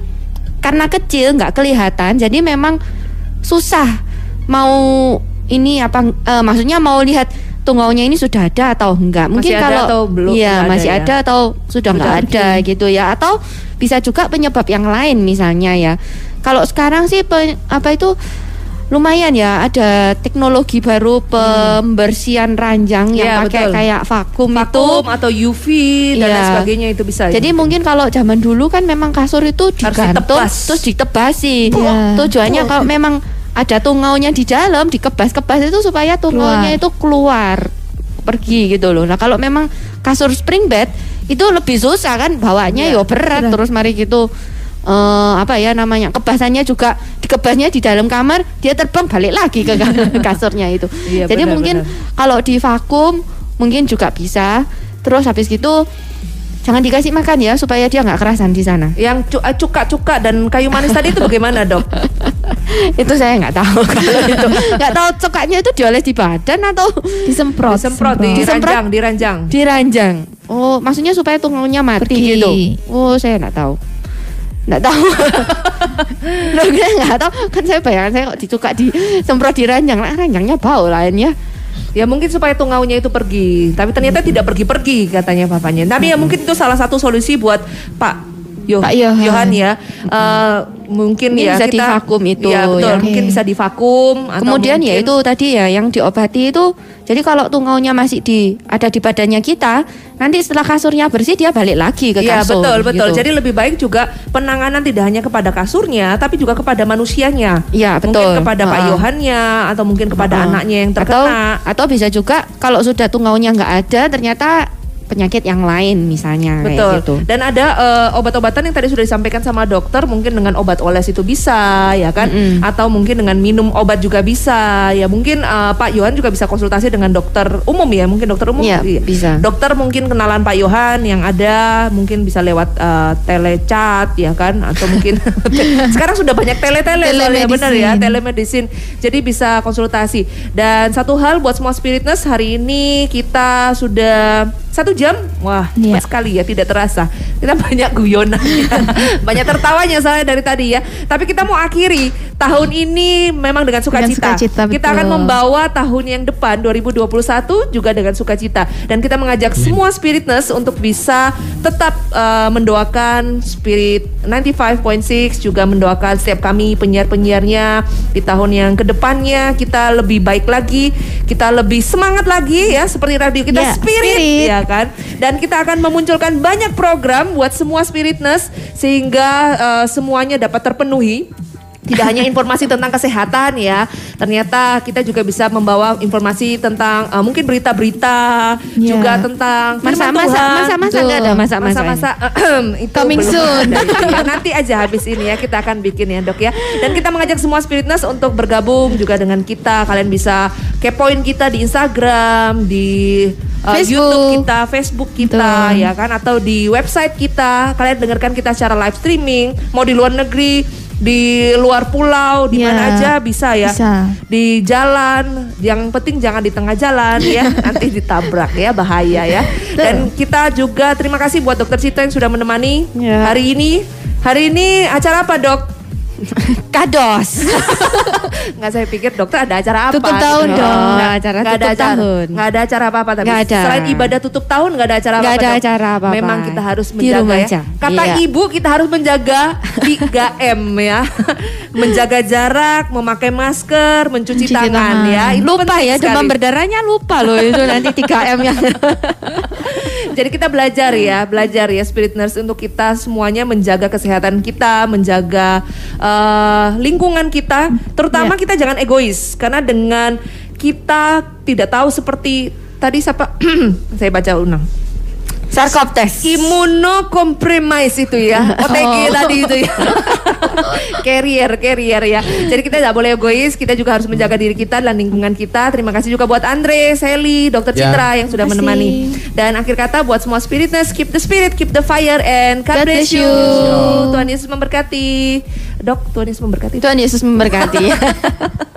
karena kecil nggak kelihatan, jadi memang susah mau ini apa? eh, maksudnya mau lihat tungaunya ini sudah ada atau enggak? Mungkin Masih kalau atau belum? Iya, ada masih ya? ada atau sudah nggak Sudah ada gitu ya? Atau bisa juga penyebab yang lain misalnya ya. Kalau sekarang sih pe- apa itu lumayan ya ada teknologi baru pembersihan ranjang yang Iya, pakai betul. kayak vakum, Vakum itu atau UV dan lain Iya. sebagainya itu bisa. ya? Jadi mungkin kalau zaman dulu kan memang kasur itu digantung ditebas. terus ditebasi. Iya. Tujuannya kalau memang ada tungaunya di dalam dikebas-kebas itu supaya tungaunya itu keluar pergi gitu loh. Nah, kalau memang kasur spring bed itu lebih susah kan bawanya Iya, ya berat, berat. terus mari gitu eh, apa ya namanya kebasannya juga dikebasnya di dalam kamar dia terbang balik lagi ke kasurnya itu. Iya, Jadi benar, mungkin benar. kalau di vakum mungkin juga bisa. Terus habis gitu jangan dikasih makan ya supaya dia nggak kerasan di sana. yang eh, cuka-cuka dan kayu manis tadi itu bagaimana dok? itu saya nggak tahu kalau itu nggak tahu cokaknya itu dioles di badan atau Disemprot. Disemprot, semprot. diranjang, diranjang. diranjang. Oh, maksudnya supaya tungaunya mati Pergi. gitu. Oh, saya nggak tahu. Nggak tahu. Loh, saya nggak tahu. Kan saya bayangan saya kok dicukak di semprot diranjang. Nah, ranjangnya bau lainnya. Ya mungkin supaya tungaunya itu pergi, tapi ternyata tidak pergi-pergi katanya papanya. Tapi ya mungkin itu salah satu solusi buat Pak Yo- Pak Yohan. Yohan ya. Eh, mungkin Ini ya bisa kita divakum itu, Ya betul, ya. mungkin bisa divakum atau Kemudian ya mungkin- itu tadi ya yang diobati itu jadi kalau tungaunya masih di ada di badannya kita, nanti setelah kasurnya bersih dia balik lagi ke Iya kasur. betul betul. gitu. Jadi lebih baik juga penanganan tidak hanya kepada kasurnya, tapi juga kepada manusianya. Iya, Mungkin betul. kepada Pak Heeh. Yohannya atau mungkin kepada Heeh. anaknya yang atau terkena. atau bisa juga kalau sudah tungaunya nggak ada ternyata penyakit yang lain misalnya Betul. kayak gitu. Dan ada eh, obat-obatan yang tadi sudah disampaikan sama dokter, mungkin dengan obat oles itu bisa, ya kan? Mm-mm. Atau mungkin dengan minum obat juga bisa. Ya mungkin eh, Pak Yohan juga bisa konsultasi dengan dokter umum ya, mungkin dokter umum. Iya, bisa. Dokter mungkin kenalan Pak Yohan yang ada, mungkin bisa lewat eh, telechat, ya kan? Atau mungkin sekarang sudah banyak tele-tele soalnya benar ya, Telemedicine. telemedicine. Jadi bisa konsultasi. Dan satu hal buat semua spiritness hari ini kita sudah satu jam, wah cepat sekali ya, tidak terasa. Kita banyak guyonan, banyak tertawanya soalnya dari tadi ya. Tapi kita mau akhiri tahun ini memang dengan sukacita. sukacita, kita betul. akan membawa tahun yang depan 2021 juga dengan sukacita. Dan kita mengajak semua spiritness untuk bisa tetap eh, mendoakan spirit 95.6 juga mendoakan setiap kami penyiar-penyiarnya di tahun yang ke depannya kita lebih baik lagi, kita lebih semangat lagi ya seperti radio kita Ya, spirit, Spirit. ya kan. Dan kita akan memunculkan banyak program buat semua spiritness sehingga eh, semuanya dapat terpenuhi. Tidak hanya informasi tentang kesehatan ya, ternyata kita juga bisa membawa informasi tentang eh, mungkin berita-berita, Ya. juga tentang Masa-masa masa-masa Betul. nggak ada masa-masa. Masa-masa itu Coming soon. ya. Nanti aja habis ini ya kita akan bikin ya dok ya. Dan kita mengajak semua spiritness untuk bergabung juga dengan kita. Kalian bisa kepoin kita di Instagram, di uh, Facebook. YouTube kita, Facebook kita Betul. ya kan atau di website kita. Kalian dengarkan kita secara live streaming, mau di luar negeri, di luar pulau, di Ya, mana aja bisa ya. bisa. Di jalan, yang penting jangan di tengah jalan ya, nanti ditabrak ya bahaya ya. Dan kita juga terima kasih buat Dokter Cita yang sudah menemani Ya. hari ini. Hari ini acara apa dok? Kados. Nggak saya pikir dokter ada acara apa? Tutup tahun gitu. dong. Nggak, Acara nggak ada tutup acara. tahun. Nggak ada acara apa-apa tapi Nggak ada. selain ibadah tutup tahun nggak ada acara apa-apa. ada acara apa-apa. Memang kita harus menjaga ya. aja. Kata Iya. ibu kita harus menjaga 3M ya. menjaga jarak, memakai masker, mencuci, Mencuci tangan, tangan. ya. Itu lupa ya demam sekali. berdarahnya lupa loh itu nanti 3M yang Jadi kita belajar ya, belajar ya spirit nurse untuk kita semuanya menjaga kesehatan kita, menjaga eh, lingkungan kita, terutama Ya. kita jangan egois karena dengan kita tidak tahu seperti tadi siapa saya baca ulang. Sarkoptes. Imunokompromise itu ya, OTG tadi itu ya. carrier, carrier ya. Jadi kita tidak boleh egois, kita juga harus menjaga diri kita dan lingkungan kita. Terima kasih juga buat Andre, Sally, Dokter Ya. Citra yang sudah menemani. Dan akhir kata buat semua spiritness, keep the spirit, keep the fire, and God, God bless you. you. Tuhan Yesus memberkati. Dok, Tuhan Yesus memberkati. Tuhan Yesus memberkati.